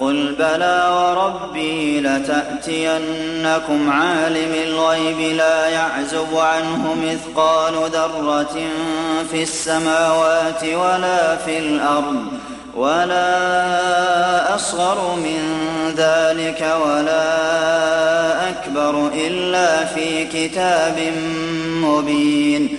قل بلى وربي لتأتينكم عالم الغيب لا يعزب عنه مثقال ذرة في السماوات ولا في الأرض ولا أصغر من ذلك ولا أكبر إلا في كتاب مبين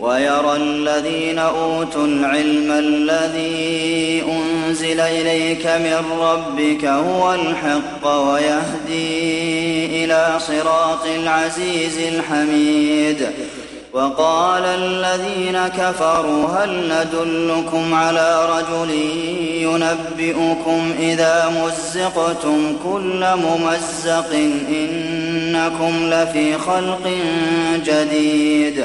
ويرى الذين أوتوا العلم الذي أنزل إليك من ربك هو الحق ويهدي إلى صراط العزيز الحميد. وقال الذين كفروا هل ندلكم على رجل ينبئكم إذا مزقتم كل ممزق إنكم لفي خلق جديد.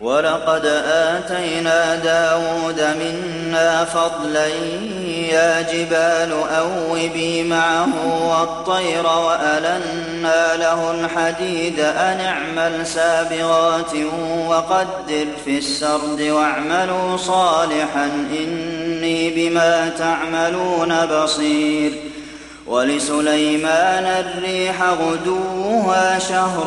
ولقد آتينا داود منا فضلا يا جبال أوبي معه والطير وألنا له الحديد أن اعمل سابغات وقدر في السرد واعملوا صالحا إني بما تعملون بصير ولسليمان الريح غدوها شهر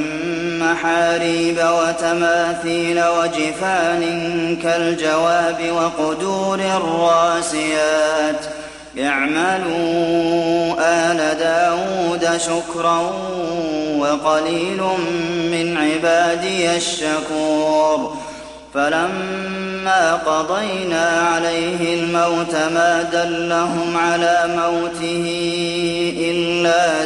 محاريب وتماثيل وجفان كالجواب وقدور الراسيات. اعملوا آل داود شكرا وقليل من عبادي الشكور. فلما قضينا عليه الموت ما دلهم على موته إلا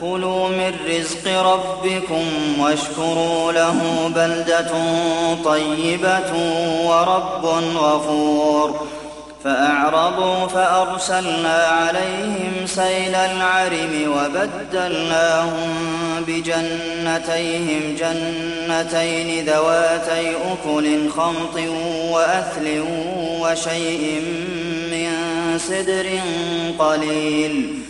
كلوا من رزق ربكم واشكروا له بلدة طيبة ورب غفور فأعرضوا فأرسلنا عليهم سيل العرم وبدلناهم بجنتيهم جنتين ذواتي أكل خمط وأثل وشيء من سدر قليل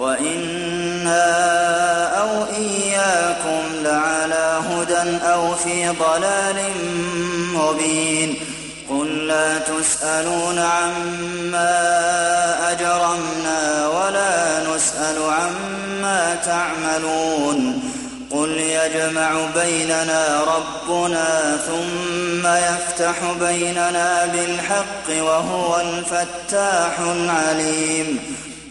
وإنا أو إياكم لعلى هدى أو في ضلال مبين قل لا تسألون عما أجرمنا ولا نسأل عما تعملون قل يجمع بيننا ربنا ثم يفتح بيننا بالحق وهو الفتاح العليم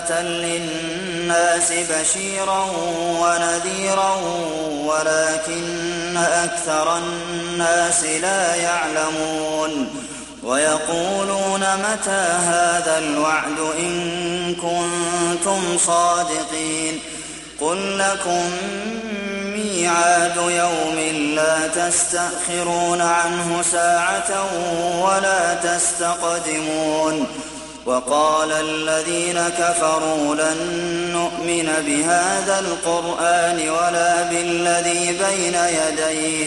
كافة للناس بشيرا ونذيرا ولكن أكثر الناس لا يعلمون ويقولون متى هذا الوعد إن كنتم صادقين قل لكم ميعاد يوم لا تستأخرون عنه ساعة ولا تستقدمون وقال الذين كفروا لن نؤمن بهذا القرآن ولا بالذي بين يديه.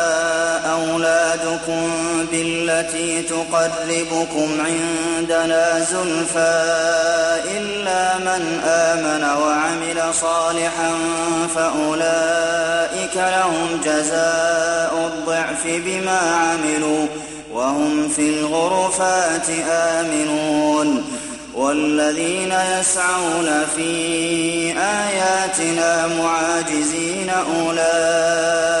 أولادكم بالتي تقربكم عندنا زلفى إلا من آمن وعمل صالحا فأولئك لهم جزاء الضعف بما عملوا وهم في الغرفات آمنون والذين يسعون في آياتنا معاجزين أولئك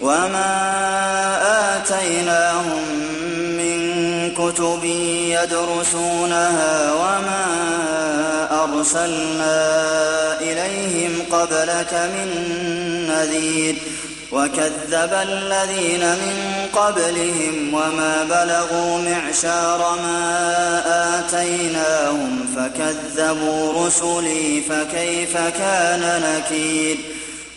وما آتيناهم من كتب يدرسونها وما أرسلنا إليهم قبلك من نذير وكذب الذين من قبلهم وما بلغوا معشار ما آتيناهم فكذبوا رسلي فكيف كان نكير